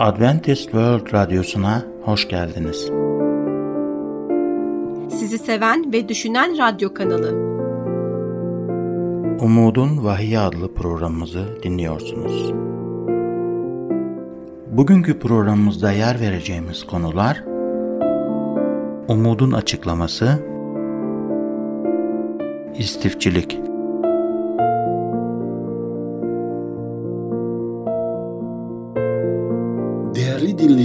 Adventist World Radyosu'na hoş geldiniz. Sizi seven ve düşünen radyo kanalı. Umudun Vahiy adlı programımızı dinliyorsunuz. Bugünkü programımızda yer vereceğimiz konular Umudun açıklaması İstifçilik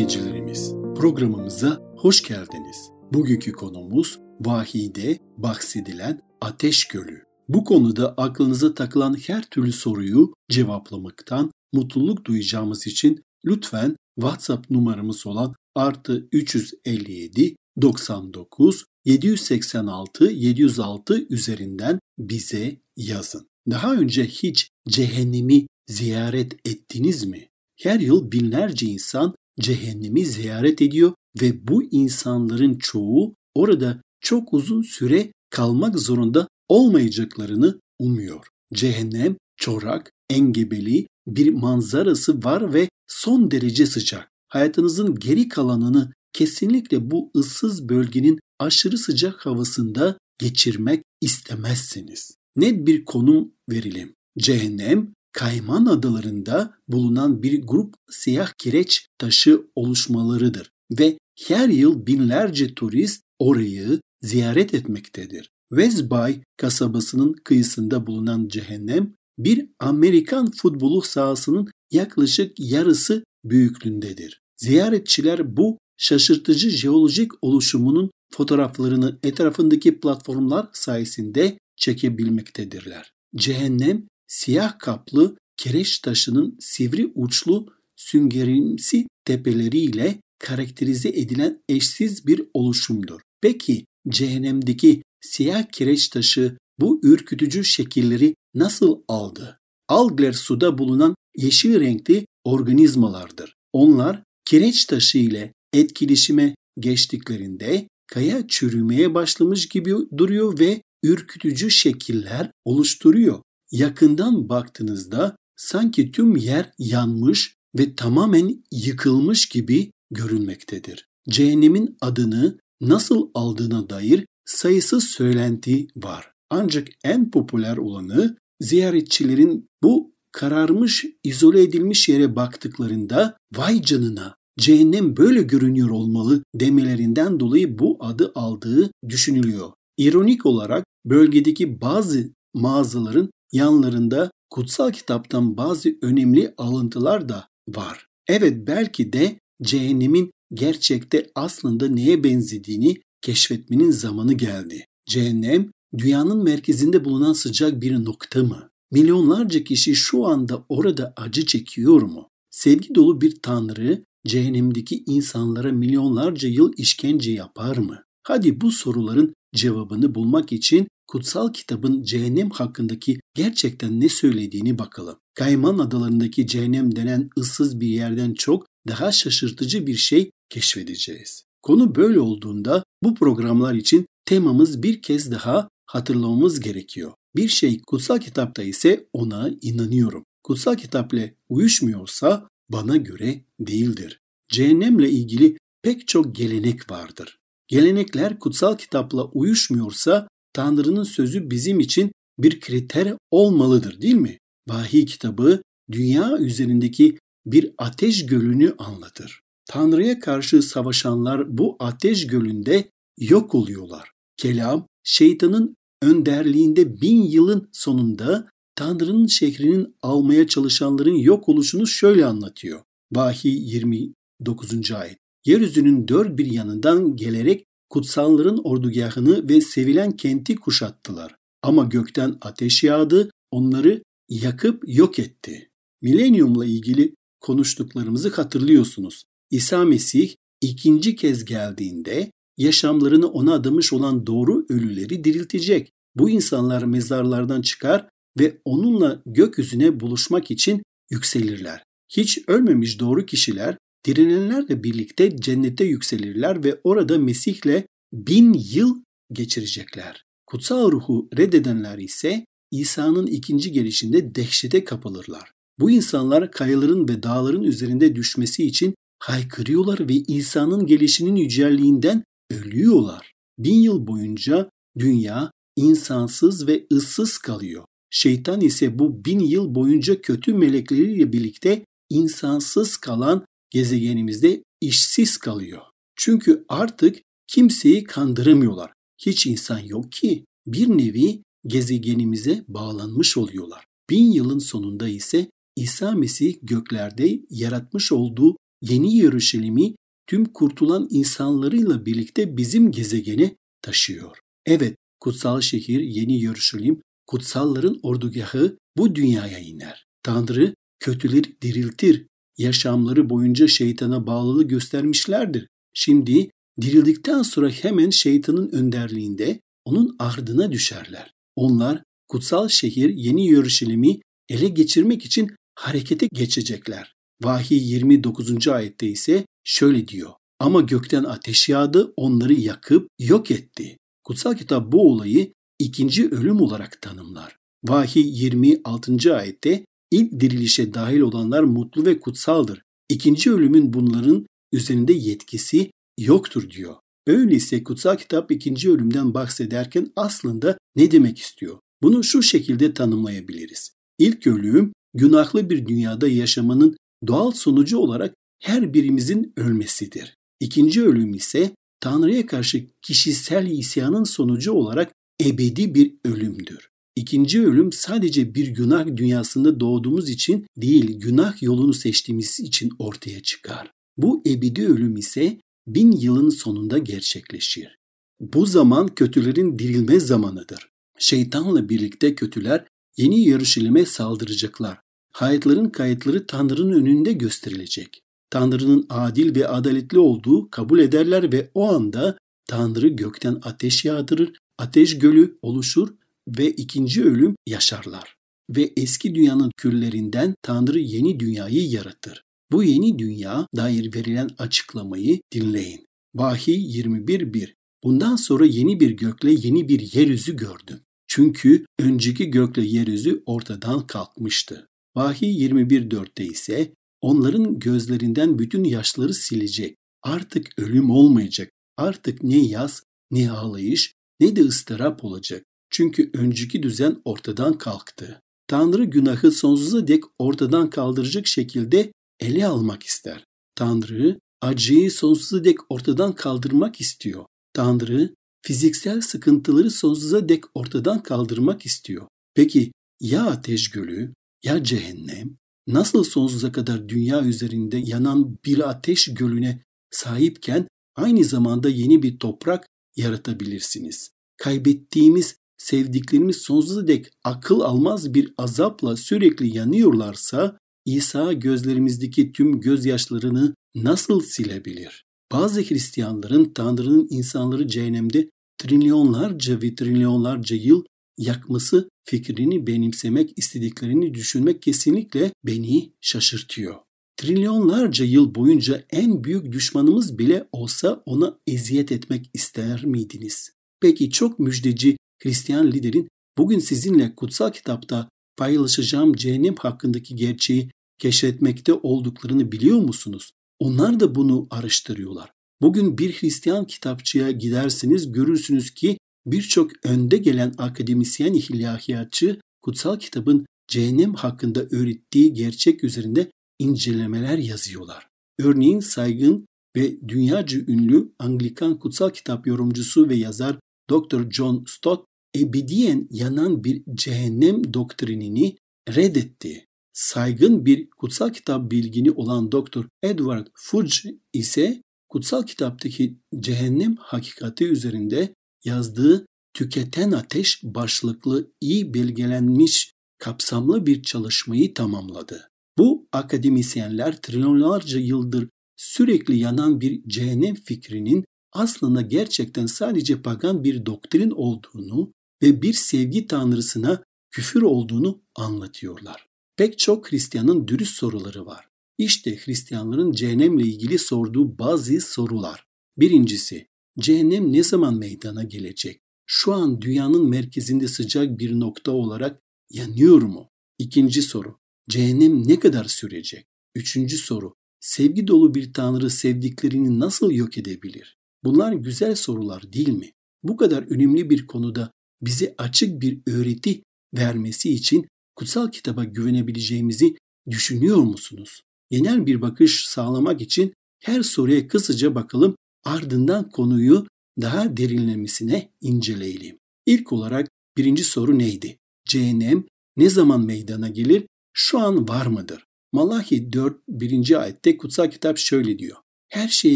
dinleyicilerimiz, programımıza hoş geldiniz. Bugünkü konumuz vahide bahsedilen Ateş Gölü. Bu konuda aklınıza takılan her türlü soruyu cevaplamaktan mutluluk duyacağımız için lütfen WhatsApp numaramız olan artı 357 99 786 706 üzerinden bize yazın. Daha önce hiç cehennemi ziyaret ettiniz mi? Her yıl binlerce insan cehennemi ziyaret ediyor ve bu insanların çoğu orada çok uzun süre kalmak zorunda olmayacaklarını umuyor. Cehennem çorak, engebeli bir manzarası var ve son derece sıcak. Hayatınızın geri kalanını kesinlikle bu ıssız bölgenin aşırı sıcak havasında geçirmek istemezsiniz. Net bir konum verelim. Cehennem Kayman adalarında bulunan bir grup siyah kireç taşı oluşmalarıdır ve her yıl binlerce turist orayı ziyaret etmektedir. West Bay kasabasının kıyısında bulunan cehennem bir Amerikan futbolu sahasının yaklaşık yarısı büyüklüğündedir. Ziyaretçiler bu şaşırtıcı jeolojik oluşumunun fotoğraflarını etrafındaki platformlar sayesinde çekebilmektedirler. Cehennem siyah kaplı kereç taşının sivri uçlu süngerimsi tepeleriyle karakterize edilen eşsiz bir oluşumdur. Peki cehennemdeki siyah kireç taşı bu ürkütücü şekilleri nasıl aldı? Algler suda bulunan yeşil renkli organizmalardır. Onlar kireç taşı ile etkileşime geçtiklerinde kaya çürümeye başlamış gibi duruyor ve ürkütücü şekiller oluşturuyor. Yakından baktığınızda sanki tüm yer yanmış ve tamamen yıkılmış gibi görünmektedir. Cehennemin adını nasıl aldığına dair sayısız söylenti var. Ancak en popüler olanı ziyaretçilerin bu kararmış, izole edilmiş yere baktıklarında vay canına cehennem böyle görünüyor olmalı demelerinden dolayı bu adı aldığı düşünülüyor. İronik olarak bölgedeki bazı mağazaların yanlarında kutsal kitaptan bazı önemli alıntılar da var. Evet belki de cehennemin gerçekte aslında neye benzediğini keşfetmenin zamanı geldi. Cehennem dünyanın merkezinde bulunan sıcak bir nokta mı? Milyonlarca kişi şu anda orada acı çekiyor mu? Sevgi dolu bir tanrı cehennemdeki insanlara milyonlarca yıl işkence yapar mı? Hadi bu soruların cevabını bulmak için kutsal kitabın cehennem hakkındaki gerçekten ne söylediğini bakalım. Kayman adalarındaki cehennem denen ıssız bir yerden çok daha şaşırtıcı bir şey keşfedeceğiz. Konu böyle olduğunda bu programlar için temamız bir kez daha hatırlamamız gerekiyor. Bir şey kutsal kitapta ise ona inanıyorum. Kutsal kitapla uyuşmuyorsa bana göre değildir. Cehennemle ilgili pek çok gelenek vardır. Gelenekler kutsal kitapla uyuşmuyorsa Tanrı'nın sözü bizim için bir kriter olmalıdır değil mi? Vahiy kitabı dünya üzerindeki bir ateş gölünü anlatır. Tanrı'ya karşı savaşanlar bu ateş gölünde yok oluyorlar. Kelam, şeytanın önderliğinde bin yılın sonunda Tanrı'nın şehrinin almaya çalışanların yok oluşunu şöyle anlatıyor. Vahiy 29. ayet. Yeryüzünün dört bir yanından gelerek kutsalların ordugahını ve sevilen kenti kuşattılar. Ama gökten ateş yağdı, onları yakıp yok etti. Milenyumla ilgili konuştuklarımızı hatırlıyorsunuz. İsa Mesih ikinci kez geldiğinde yaşamlarını ona adamış olan doğru ölüleri diriltecek. Bu insanlar mezarlardan çıkar ve onunla gökyüzüne buluşmak için yükselirler. Hiç ölmemiş doğru kişiler direnenlerle birlikte cennete yükselirler ve orada Mesih'le bin yıl geçirecekler. Kutsal ruhu reddedenler ise İsa'nın ikinci gelişinde dehşete kapılırlar. Bu insanlar kayaların ve dağların üzerinde düşmesi için haykırıyorlar ve İsa'nın gelişinin yücelliğinden ölüyorlar. Bin yıl boyunca dünya insansız ve ıssız kalıyor. Şeytan ise bu bin yıl boyunca kötü melekleriyle birlikte insansız kalan gezegenimizde işsiz kalıyor. Çünkü artık kimseyi kandıramıyorlar. Hiç insan yok ki. Bir nevi gezegenimize bağlanmış oluyorlar. Bin yılın sonunda ise İsa Mesih göklerde yaratmış olduğu yeni Yeruşalim'i tüm kurtulan insanlarıyla birlikte bizim gezegene taşıyor. Evet, kutsal şehir yeni Yeruşalim, kutsalların ordugahı bu dünyaya iner. Tanrı kötüleri diriltir. Yaşamları boyunca şeytana bağlılığı göstermişlerdir. Şimdi dirildikten sonra hemen şeytanın önderliğinde onun ardına düşerler. Onlar kutsal şehir yeni Yeruşalim'i ele geçirmek için harekete geçecekler. Vahiy 29. ayette ise şöyle diyor. Ama gökten ateş yağdı, onları yakıp yok etti. Kutsal kitap bu olayı ikinci ölüm olarak tanımlar. Vahiy 26. ayette ilk dirilişe dahil olanlar mutlu ve kutsaldır. İkinci ölümün bunların üzerinde yetkisi yoktur diyor. Öyleyse kutsal kitap ikinci ölümden bahsederken aslında ne demek istiyor? Bunu şu şekilde tanımlayabiliriz. İlk ölüm günahlı bir dünyada yaşamanın doğal sonucu olarak her birimizin ölmesidir. İkinci ölüm ise Tanrı'ya karşı kişisel isyanın sonucu olarak ebedi bir ölümdür. İkinci ölüm sadece bir günah dünyasında doğduğumuz için değil, günah yolunu seçtiğimiz için ortaya çıkar. Bu ebedi ölüm ise bin yılın sonunda gerçekleşir. Bu zaman kötülerin dirilme zamanıdır. Şeytanla birlikte kötüler yeni Yeruşalim'e saldıracaklar. Hayatların kayıtları Tanrı'nın önünde gösterilecek. Tanrı'nın adil ve adaletli olduğu kabul ederler ve o anda Tanrı gökten ateş yağdırır, ateş gölü oluşur ve ikinci ölüm yaşarlar. Ve eski dünyanın küllerinden Tanrı yeni dünyayı yaratır. Bu yeni dünya dair verilen açıklamayı dinleyin. Vahiy 21.1 Bundan sonra yeni bir gökle yeni bir yeryüzü gördüm. Çünkü önceki gökle yeryüzü ortadan kalkmıştı. Vahiy 21.4'te ise onların gözlerinden bütün yaşları silecek. Artık ölüm olmayacak. Artık ne yaz, ne ağlayış, ne de ıstırap olacak. Çünkü önceki düzen ortadan kalktı. Tanrı günahı sonsuza dek ortadan kaldıracak şekilde ele almak ister. Tanrı acıyı sonsuza dek ortadan kaldırmak istiyor. Tanrı fiziksel sıkıntıları sonsuza dek ortadan kaldırmak istiyor. Peki ya ateş gölü, ya cehennem nasıl sonsuza kadar dünya üzerinde yanan bir ateş gölüne sahipken aynı zamanda yeni bir toprak yaratabilirsiniz. Kaybettiğimiz sevdiklerimiz sonsuza dek akıl almaz bir azapla sürekli yanıyorlarsa İsa gözlerimizdeki tüm gözyaşlarını nasıl silebilir? Bazı Hristiyanların Tanrı'nın insanları cehennemde trilyonlarca ve trilyonlarca yıl yakması fikrini benimsemek istediklerini düşünmek kesinlikle beni şaşırtıyor. Trilyonlarca yıl boyunca en büyük düşmanımız bile olsa ona eziyet etmek ister miydiniz? Peki çok müjdeci Hristiyan liderin bugün sizinle kutsal kitapta paylaşacağım cehennem hakkındaki gerçeği keşfetmekte olduklarını biliyor musunuz? Onlar da bunu araştırıyorlar. Bugün bir Hristiyan kitapçıya gidersiniz görürsünüz ki birçok önde gelen akademisyen ilahiyatçı kutsal kitabın cehennem hakkında öğrettiği gerçek üzerinde incelemeler yazıyorlar. Örneğin saygın ve dünyaca ünlü Anglikan kutsal kitap yorumcusu ve yazar Dr. John Stott ebediyen yanan bir cehennem doktrinini reddetti. Saygın bir kutsal kitap bilgini olan Dr. Edward Fudge ise kutsal kitaptaki cehennem hakikati üzerinde yazdığı Tüketen Ateş başlıklı iyi belgelenmiş kapsamlı bir çalışmayı tamamladı. Bu akademisyenler trilyonlarca yıldır sürekli yanan bir cehennem fikrinin aslında gerçekten sadece pagan bir doktrin olduğunu ve bir sevgi tanrısına küfür olduğunu anlatıyorlar. Pek çok Hristiyanın dürüst soruları var. İşte Hristiyanların cehennemle ilgili sorduğu bazı sorular. Birincisi, cehennem ne zaman meydana gelecek? Şu an dünyanın merkezinde sıcak bir nokta olarak yanıyor mu? İkinci soru, cehennem ne kadar sürecek? Üçüncü soru, Sevgi dolu bir Tanrı sevdiklerini nasıl yok edebilir? Bunlar güzel sorular değil mi? Bu kadar önemli bir konuda bize açık bir öğreti vermesi için kutsal kitaba güvenebileceğimizi düşünüyor musunuz? Genel bir bakış sağlamak için her soruya kısaca bakalım ardından konuyu daha derinlemesine inceleyelim. İlk olarak birinci soru neydi? Cehennem ne zaman meydana gelir? Şu an var mıdır? Malahi 4 1. ayette kutsal kitap şöyle diyor. Her şeye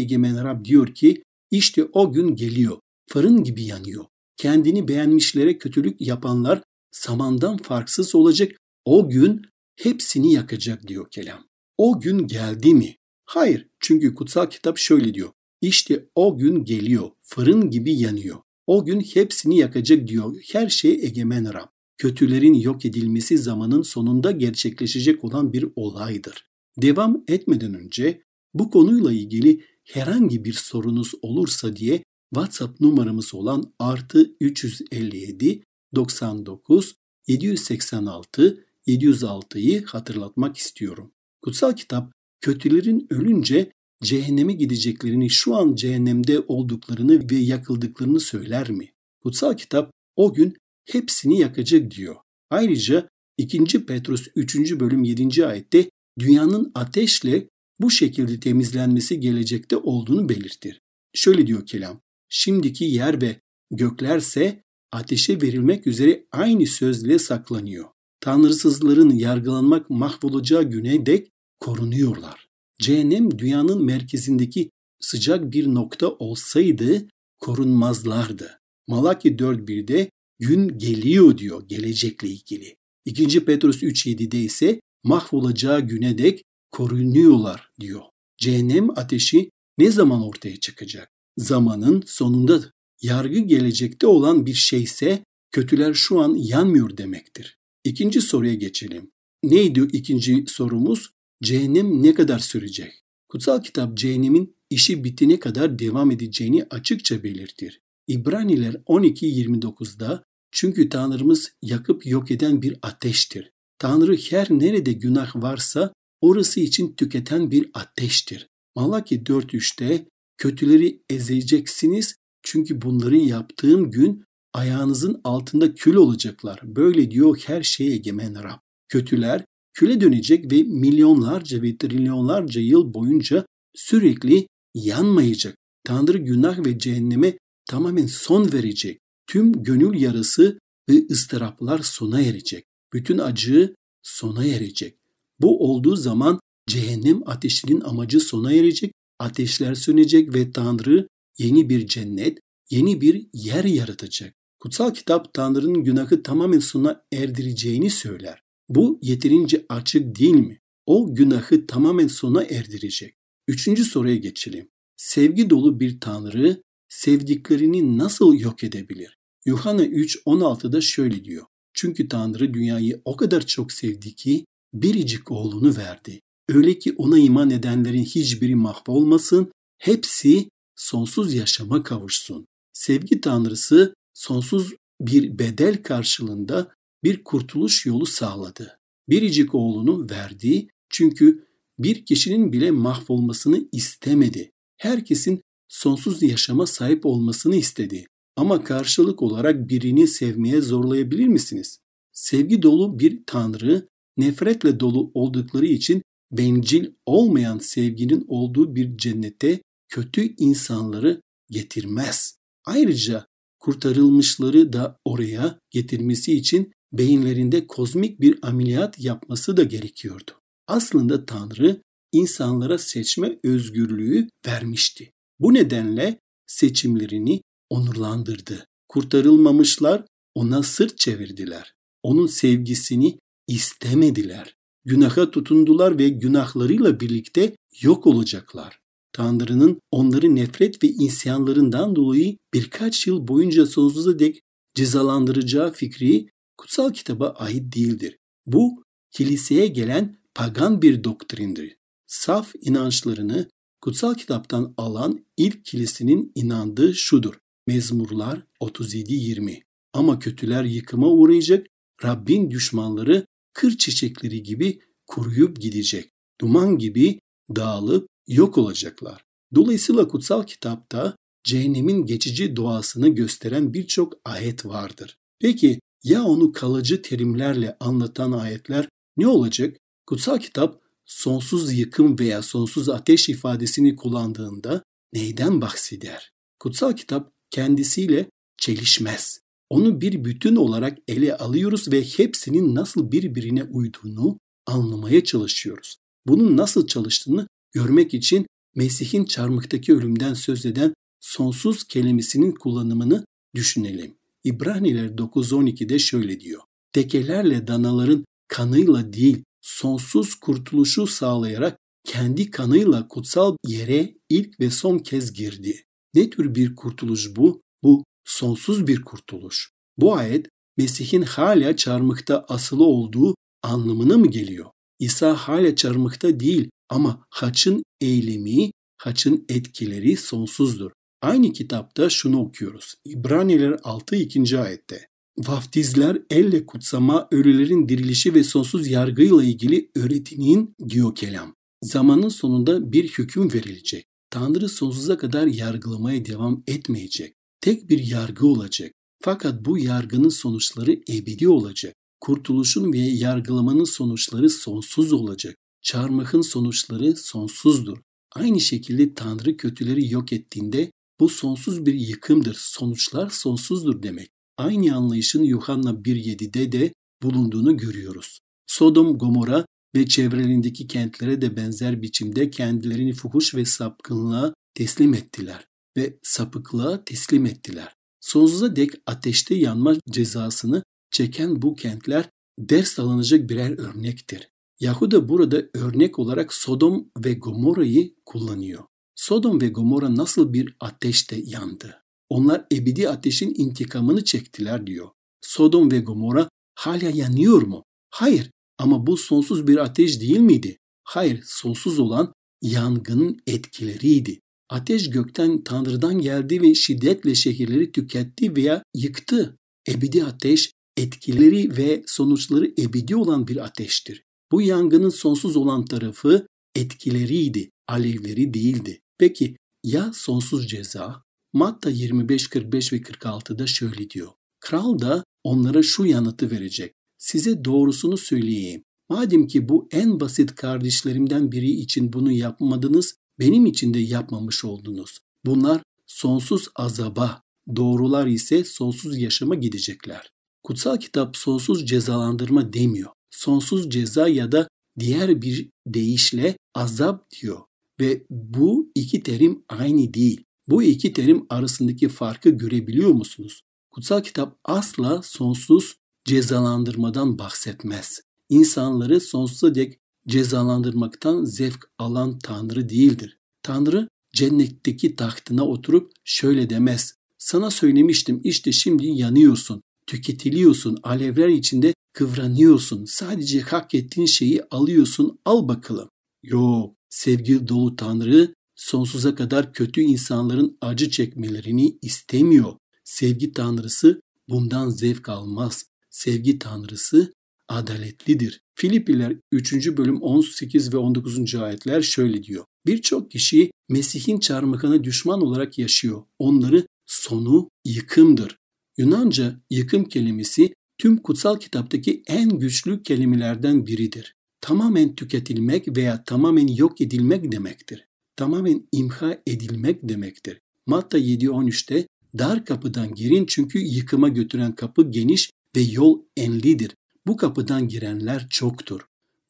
egemen Rab diyor ki işte o gün geliyor. Fırın gibi yanıyor. Kendini beğenmişlere kötülük yapanlar samandan farksız olacak. O gün hepsini yakacak diyor kelam. O gün geldi mi? Hayır çünkü kutsal kitap şöyle diyor. İşte o gün geliyor. Fırın gibi yanıyor. O gün hepsini yakacak diyor. Her şey egemen Rab. Kötülerin yok edilmesi zamanın sonunda gerçekleşecek olan bir olaydır. Devam etmeden önce bu konuyla ilgili herhangi bir sorunuz olursa diye WhatsApp numaramız olan artı 357 99 786 706'yı hatırlatmak istiyorum. Kutsal kitap kötülerin ölünce cehenneme gideceklerini, şu an cehennemde olduklarını ve yakıldıklarını söyler mi? Kutsal kitap o gün hepsini yakacak diyor. Ayrıca 2. Petrus 3. bölüm 7. ayette dünyanın ateşle bu şekilde temizlenmesi gelecekte olduğunu belirtir. Şöyle diyor kelam, şimdiki yer ve göklerse ateşe verilmek üzere aynı sözle saklanıyor. Tanrısızların yargılanmak mahvolacağı güne dek korunuyorlar. Cehennem dünyanın merkezindeki sıcak bir nokta olsaydı korunmazlardı. Malaki 4.1'de gün geliyor diyor gelecekle ilgili. 2. Petrus 3.7'de ise mahvolacağı güne dek korunuyorlar diyor. Cehennem ateşi ne zaman ortaya çıkacak? Zamanın sonunda yargı gelecekte olan bir şeyse kötüler şu an yanmıyor demektir. İkinci soruya geçelim. Neydi ikinci sorumuz? Cehennem ne kadar sürecek? Kutsal kitap cehennemin işi bitine kadar devam edeceğini açıkça belirtir. İbraniler 12.29'da çünkü Tanrımız yakıp yok eden bir ateştir. Tanrı her nerede günah varsa orası için tüketen bir ateştir. Malaki 4.3'te kötüleri ezeceksiniz çünkü bunları yaptığım gün ayağınızın altında kül olacaklar. Böyle diyor her şeye egemen Rab. Kötüler küle dönecek ve milyonlarca ve trilyonlarca yıl boyunca sürekli yanmayacak. Tanrı günah ve cehenneme tamamen son verecek. Tüm gönül yarası ve ıstıraplar sona erecek. Bütün acı sona erecek. Bu olduğu zaman cehennem ateşinin amacı sona erecek, ateşler sönecek ve Tanrı yeni bir cennet, yeni bir yer yaratacak. Kutsal kitap Tanrı'nın günahı tamamen sona erdireceğini söyler. Bu yeterince açık değil mi? O günahı tamamen sona erdirecek. Üçüncü soruya geçelim. Sevgi dolu bir Tanrı sevdiklerini nasıl yok edebilir? Yuhanna 3.16'da şöyle diyor. Çünkü Tanrı dünyayı o kadar çok sevdi ki biricik oğlunu verdi. Öyle ki ona iman edenlerin hiçbiri mahvolmasın, hepsi sonsuz yaşama kavuşsun. Sevgi Tanrısı sonsuz bir bedel karşılığında bir kurtuluş yolu sağladı. Biricik oğlunu verdi çünkü bir kişinin bile mahvolmasını istemedi. Herkesin sonsuz yaşama sahip olmasını istedi. Ama karşılık olarak birini sevmeye zorlayabilir misiniz? Sevgi dolu bir tanrı, nefretle dolu oldukları için bencil olmayan sevginin olduğu bir cennete kötü insanları getirmez. Ayrıca kurtarılmışları da oraya getirmesi için beyinlerinde kozmik bir ameliyat yapması da gerekiyordu. Aslında Tanrı insanlara seçme özgürlüğü vermişti. Bu nedenle seçimlerini onurlandırdı. Kurtarılmamışlar ona sırt çevirdiler. Onun sevgisini istemediler. Günaha tutundular ve günahlarıyla birlikte yok olacaklar. Tanrı'nın onları nefret ve isyanlarından dolayı birkaç yıl boyunca sonsuza dek cezalandıracağı fikri kutsal kitaba ait değildir. Bu kiliseye gelen pagan bir doktrindir. Saf inançlarını kutsal kitaptan alan ilk kilisenin inandığı şudur. Mezmurlar 37-20 Ama kötüler yıkıma uğrayacak, Rabbin düşmanları kır çiçekleri gibi kuruyup gidecek. Duman gibi dağılıp yok olacaklar. Dolayısıyla kutsal kitapta cehennemin geçici doğasını gösteren birçok ayet vardır. Peki ya onu kalıcı terimlerle anlatan ayetler ne olacak? Kutsal kitap sonsuz yıkım veya sonsuz ateş ifadesini kullandığında neyden bahseder? Kutsal kitap kendisiyle çelişmez. Onu bir bütün olarak ele alıyoruz ve hepsinin nasıl birbirine uyduğunu anlamaya çalışıyoruz. Bunun nasıl çalıştığını görmek için Mesih'in çarmıhtaki ölümden söz eden sonsuz kelimesinin kullanımını düşünelim. İbraniler 9.12'de şöyle diyor. Tekelerle danaların kanıyla değil sonsuz kurtuluşu sağlayarak kendi kanıyla kutsal yere ilk ve son kez girdi. Ne tür bir kurtuluş bu? Bu sonsuz bir kurtuluş. Bu ayet Mesih'in hala çarmıkta asılı olduğu anlamına mı geliyor? İsa hala çarmıkta değil ama haçın eylemi, haçın etkileri sonsuzdur. Aynı kitapta şunu okuyoruz. İbraniler 6. 2. ayette. Vaftizler elle kutsama, ölülerin dirilişi ve sonsuz yargıyla ilgili öğretinin diyor kelam. Zamanın sonunda bir hüküm verilecek. Tanrı sonsuza kadar yargılamaya devam etmeyecek. Tek bir yargı olacak. Fakat bu yargının sonuçları ebedi olacak. Kurtuluşun ve yargılamanın sonuçları sonsuz olacak. Çarmıhın sonuçları sonsuzdur. Aynı şekilde Tanrı kötüleri yok ettiğinde bu sonsuz bir yıkımdır. Sonuçlar sonsuzdur demek. Aynı anlayışın Yuhanna 1.7'de de bulunduğunu görüyoruz. Sodom, Gomorra ve çevrelerindeki kentlere de benzer biçimde kendilerini fuhuş ve sapkınlığa teslim ettiler ve sapıklığa teslim ettiler. Sonsuza dek ateşte yanma cezasını çeken bu kentler ders alınacak birer örnektir. Yahuda burada örnek olarak Sodom ve Gomorra'yı kullanıyor. Sodom ve Gomorra nasıl bir ateşte yandı? Onlar ebedi ateşin intikamını çektiler diyor. Sodom ve Gomorra hala yanıyor mu? Hayır ama bu sonsuz bir ateş değil miydi? Hayır, sonsuz olan yangının etkileriydi. Ateş gökten Tanrı'dan geldi ve şiddetle şehirleri tüketti veya yıktı. Ebedi ateş etkileri ve sonuçları ebedi olan bir ateştir. Bu yangının sonsuz olan tarafı etkileriydi, alevleri değildi. Peki ya sonsuz ceza? Matta 25, 45 ve 46'da şöyle diyor. Kral da onlara şu yanıtı verecek. Size doğrusunu söyleyeyim. Madem ki bu en basit kardeşlerimden biri için bunu yapmadınız, benim için de yapmamış oldunuz. Bunlar sonsuz azaba, doğrular ise sonsuz yaşama gidecekler. Kutsal kitap sonsuz cezalandırma demiyor. Sonsuz ceza ya da diğer bir deyişle azap diyor. Ve bu iki terim aynı değil. Bu iki terim arasındaki farkı görebiliyor musunuz? Kutsal kitap asla sonsuz cezalandırmadan bahsetmez. İnsanları sonsuza dek cezalandırmaktan zevk alan Tanrı değildir. Tanrı cennetteki tahtına oturup şöyle demez. Sana söylemiştim işte şimdi yanıyorsun, tüketiliyorsun, alevler içinde kıvranıyorsun. Sadece hak ettiğin şeyi alıyorsun, al bakalım. Yok, sevgi dolu Tanrı sonsuza kadar kötü insanların acı çekmelerini istemiyor. Sevgi Tanrısı bundan zevk almaz. Sevgi Tanrısı adaletlidir. Filipiler 3. bölüm 18 ve 19. ayetler şöyle diyor. Birçok kişi Mesih'in çarmıhına düşman olarak yaşıyor. Onları sonu yıkımdır. Yunanca yıkım kelimesi tüm kutsal kitaptaki en güçlü kelimelerden biridir. Tamamen tüketilmek veya tamamen yok edilmek demektir. Tamamen imha edilmek demektir. Matta 7.13'te dar kapıdan girin çünkü yıkıma götüren kapı geniş ve yol enlidir. Bu kapıdan girenler çoktur.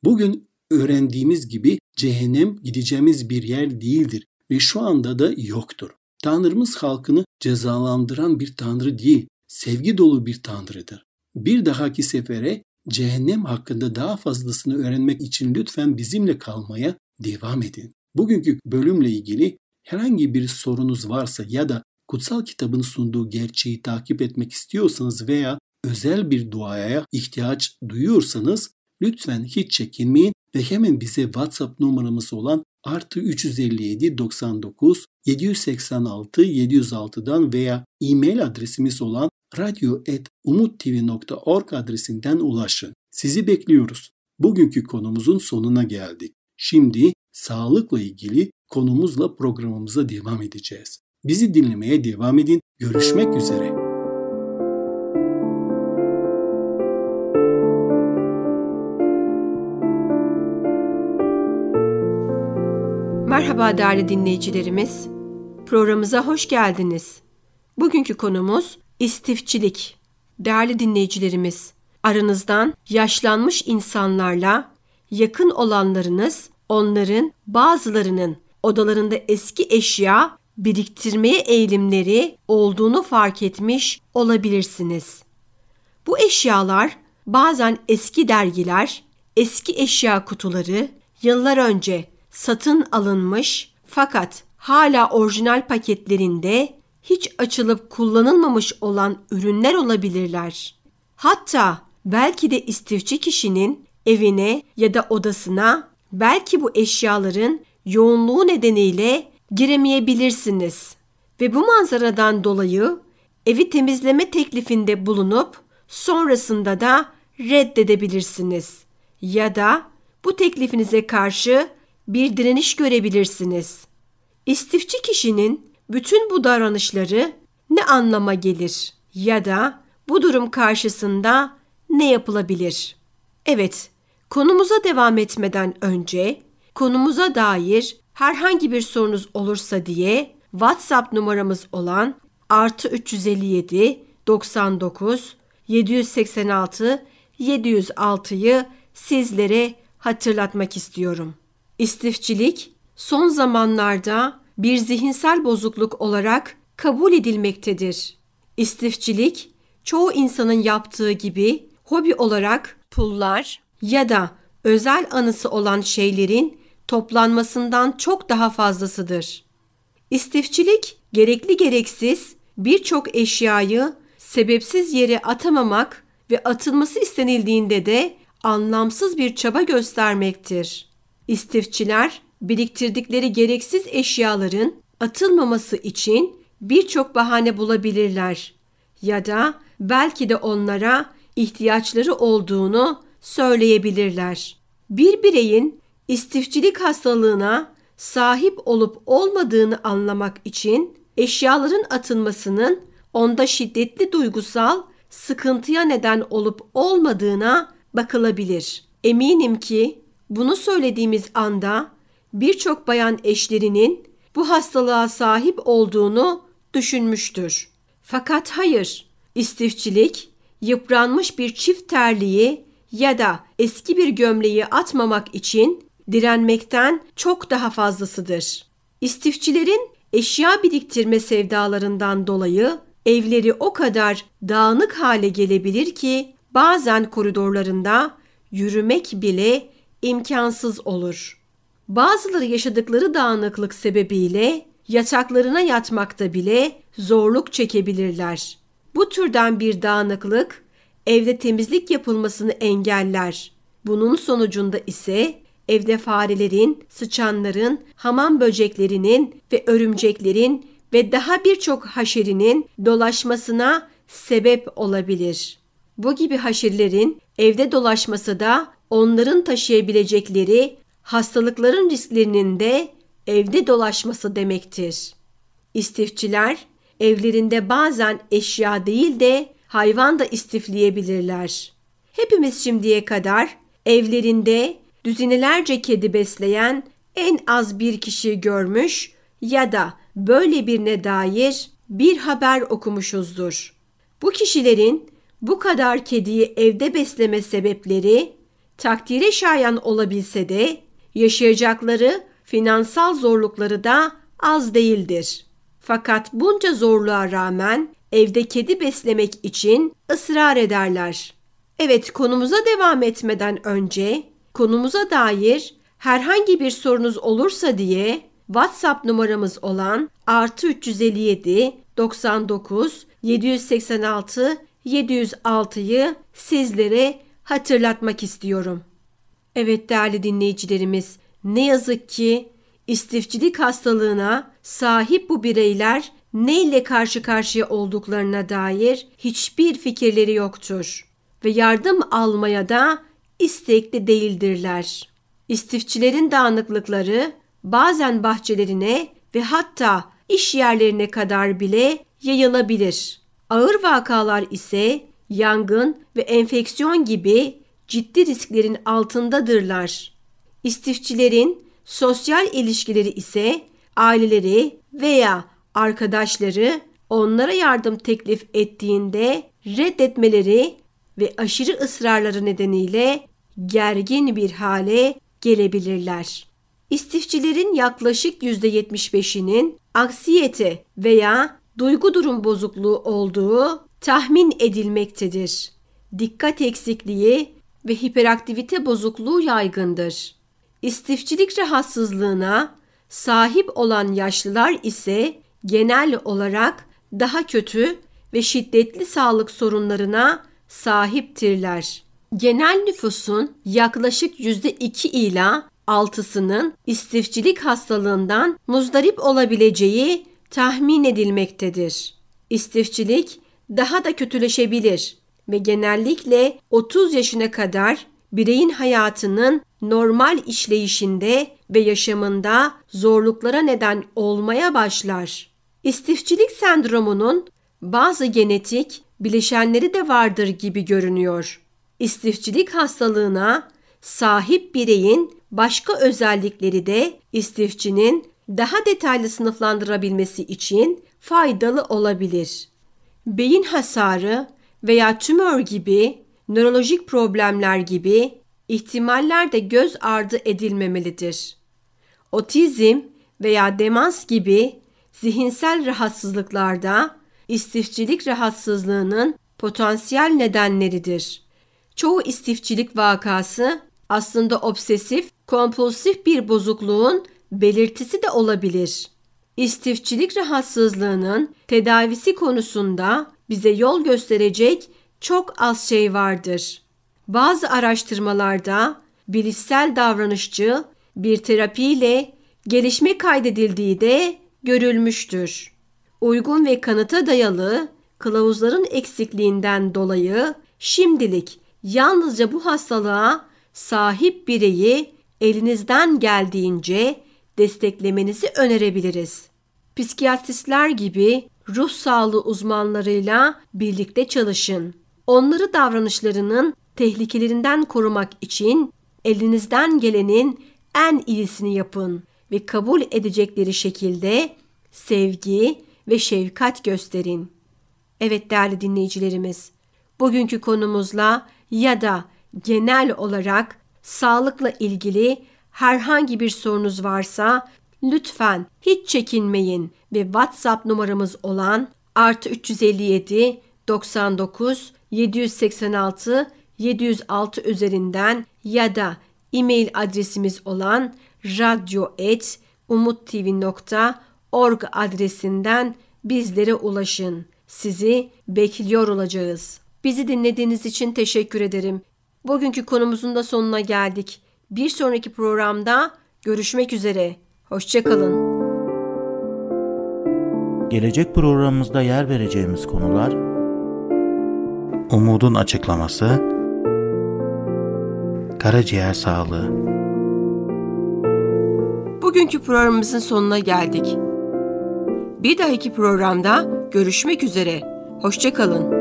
Bugün öğrendiğimiz gibi cehennem gideceğimiz bir yer değildir ve şu anda da yoktur. Tanrımız halkını cezalandıran bir tanrı değil, sevgi dolu bir tanrıdır. Bir dahaki sefere cehennem hakkında daha fazlasını öğrenmek için lütfen bizimle kalmaya devam edin. Bugünkü bölümle ilgili herhangi bir sorunuz varsa ya da kutsal kitabın sunduğu gerçeği takip etmek istiyorsanız veya özel bir duaya ihtiyaç duyuyorsanız lütfen hiç çekinmeyin ve hemen bize WhatsApp numaramız olan artı 357 99 786 706'dan veya e-mail adresimiz olan radyo.umuttv.org adresinden ulaşın. Sizi bekliyoruz. Bugünkü konumuzun sonuna geldik. Şimdi sağlıkla ilgili konumuzla programımıza devam edeceğiz. Bizi dinlemeye devam edin. Görüşmek üzere. Merhaba değerli dinleyicilerimiz. Programımıza hoş geldiniz. Bugünkü konumuz istifçilik. Değerli dinleyicilerimiz, aranızdan yaşlanmış insanlarla yakın olanlarınız onların bazılarının odalarında eski eşya biriktirmeye eğilimleri olduğunu fark etmiş olabilirsiniz. Bu eşyalar bazen eski dergiler, eski eşya kutuları, yıllar önce satın alınmış fakat hala orijinal paketlerinde hiç açılıp kullanılmamış olan ürünler olabilirler. Hatta belki de istifçi kişinin evine ya da odasına belki bu eşyaların yoğunluğu nedeniyle giremeyebilirsiniz ve bu manzaradan dolayı evi temizleme teklifinde bulunup sonrasında da reddedebilirsiniz ya da bu teklifinize karşı bir direniş görebilirsiniz. İstifçi kişinin bütün bu davranışları ne anlama gelir ya da bu durum karşısında ne yapılabilir? Evet, konumuza devam etmeden önce konumuza dair herhangi bir sorunuz olursa diye WhatsApp numaramız olan artı 357 99 786 706'yı sizlere hatırlatmak istiyorum. İstifçilik son zamanlarda bir zihinsel bozukluk olarak kabul edilmektedir. İstifçilik çoğu insanın yaptığı gibi hobi olarak pullar ya da özel anısı olan şeylerin toplanmasından çok daha fazlasıdır. İstifçilik gerekli gereksiz birçok eşyayı sebepsiz yere atamamak ve atılması istenildiğinde de anlamsız bir çaba göstermektir. İstifçiler biriktirdikleri gereksiz eşyaların atılmaması için birçok bahane bulabilirler ya da belki de onlara ihtiyaçları olduğunu söyleyebilirler. Bir bireyin istifçilik hastalığına sahip olup olmadığını anlamak için eşyaların atılmasının onda şiddetli duygusal sıkıntıya neden olup olmadığına bakılabilir. Eminim ki bunu söylediğimiz anda birçok bayan eşlerinin bu hastalığa sahip olduğunu düşünmüştür. Fakat hayır, istifçilik yıpranmış bir çift terliği ya da eski bir gömleği atmamak için direnmekten çok daha fazlasıdır. İstifçilerin eşya biriktirme sevdalarından dolayı evleri o kadar dağınık hale gelebilir ki bazen koridorlarında yürümek bile imkansız olur. Bazıları yaşadıkları dağınıklık sebebiyle yataklarına yatmakta bile zorluk çekebilirler. Bu türden bir dağınıklık evde temizlik yapılmasını engeller. Bunun sonucunda ise evde farelerin, sıçanların, hamam böceklerinin ve örümceklerin ve daha birçok haşerinin dolaşmasına sebep olabilir. Bu gibi haşerlerin evde dolaşması da onların taşıyabilecekleri hastalıkların risklerinin de evde dolaşması demektir. İstifçiler evlerinde bazen eşya değil de hayvan da istifleyebilirler. Hepimiz şimdiye kadar evlerinde düzinelerce kedi besleyen en az bir kişi görmüş ya da böyle birine dair bir haber okumuşuzdur. Bu kişilerin bu kadar kediyi evde besleme sebepleri takdire şayan olabilse de yaşayacakları finansal zorlukları da az değildir. Fakat bunca zorluğa rağmen evde kedi beslemek için ısrar ederler. Evet konumuza devam etmeden önce konumuza dair herhangi bir sorunuz olursa diye WhatsApp numaramız olan artı 357 99 786 706'yı sizlere hatırlatmak istiyorum. Evet değerli dinleyicilerimiz, ne yazık ki istifçilik hastalığına sahip bu bireyler ne ile karşı karşıya olduklarına dair hiçbir fikirleri yoktur ve yardım almaya da istekli değildirler. İstifçilerin dağınıklıkları bazen bahçelerine ve hatta iş yerlerine kadar bile yayılabilir. Ağır vakalar ise yangın ve enfeksiyon gibi ciddi risklerin altındadırlar. İstifçilerin sosyal ilişkileri ise aileleri veya arkadaşları onlara yardım teklif ettiğinde reddetmeleri ve aşırı ısrarları nedeniyle gergin bir hale gelebilirler. İstifçilerin yaklaşık %75'inin aksiyete veya duygu durum bozukluğu olduğu tahmin edilmektedir. Dikkat eksikliği ve hiperaktivite bozukluğu yaygındır. İstifçilik rahatsızlığına sahip olan yaşlılar ise genel olarak daha kötü ve şiddetli sağlık sorunlarına sahiptirler. Genel nüfusun yaklaşık %2 ila 6'sının istifçilik hastalığından muzdarip olabileceği tahmin edilmektedir. İstifçilik daha da kötüleşebilir ve genellikle 30 yaşına kadar bireyin hayatının normal işleyişinde ve yaşamında zorluklara neden olmaya başlar. İstifçilik sendromunun bazı genetik bileşenleri de vardır gibi görünüyor. İstifçilik hastalığına sahip bireyin başka özellikleri de istifçinin daha detaylı sınıflandırabilmesi için faydalı olabilir. Beyin hasarı veya tümör gibi nörolojik problemler gibi ihtimaller de göz ardı edilmemelidir. Otizm veya demans gibi zihinsel rahatsızlıklarda istifçilik rahatsızlığının potansiyel nedenleridir. Çoğu istifçilik vakası aslında obsesif, kompulsif bir bozukluğun belirtisi de olabilir. İstifçilik rahatsızlığının tedavisi konusunda bize yol gösterecek çok az şey vardır. Bazı araştırmalarda bilişsel davranışçı bir terapiyle gelişme kaydedildiği de görülmüştür. Uygun ve kanıta dayalı kılavuzların eksikliğinden dolayı şimdilik yalnızca bu hastalığa sahip bireyi elinizden geldiğince desteklemenizi önerebiliriz. Psikiyatristler gibi ruh sağlığı uzmanlarıyla birlikte çalışın. Onları davranışlarının tehlikelerinden korumak için elinizden gelenin en iyisini yapın ve kabul edecekleri şekilde sevgi ve şefkat gösterin. Evet değerli dinleyicilerimiz, bugünkü konumuzla ya da genel olarak sağlıkla ilgili herhangi bir sorunuz varsa lütfen hiç çekinmeyin ve WhatsApp numaramız olan artı 357 99 786 706 üzerinden ya da e-mail adresimiz olan radyo.umuttv.org adresinden bizlere ulaşın. Sizi bekliyor olacağız. Bizi dinlediğiniz için teşekkür ederim. Bugünkü konumuzun da sonuna geldik. Bir sonraki programda görüşmek üzere. Hoşçakalın. Gelecek programımızda yer vereceğimiz konular Umudun açıklaması Karaciğer sağlığı Bugünkü programımızın sonuna geldik. Bir dahaki programda görüşmek üzere. Hoşçakalın.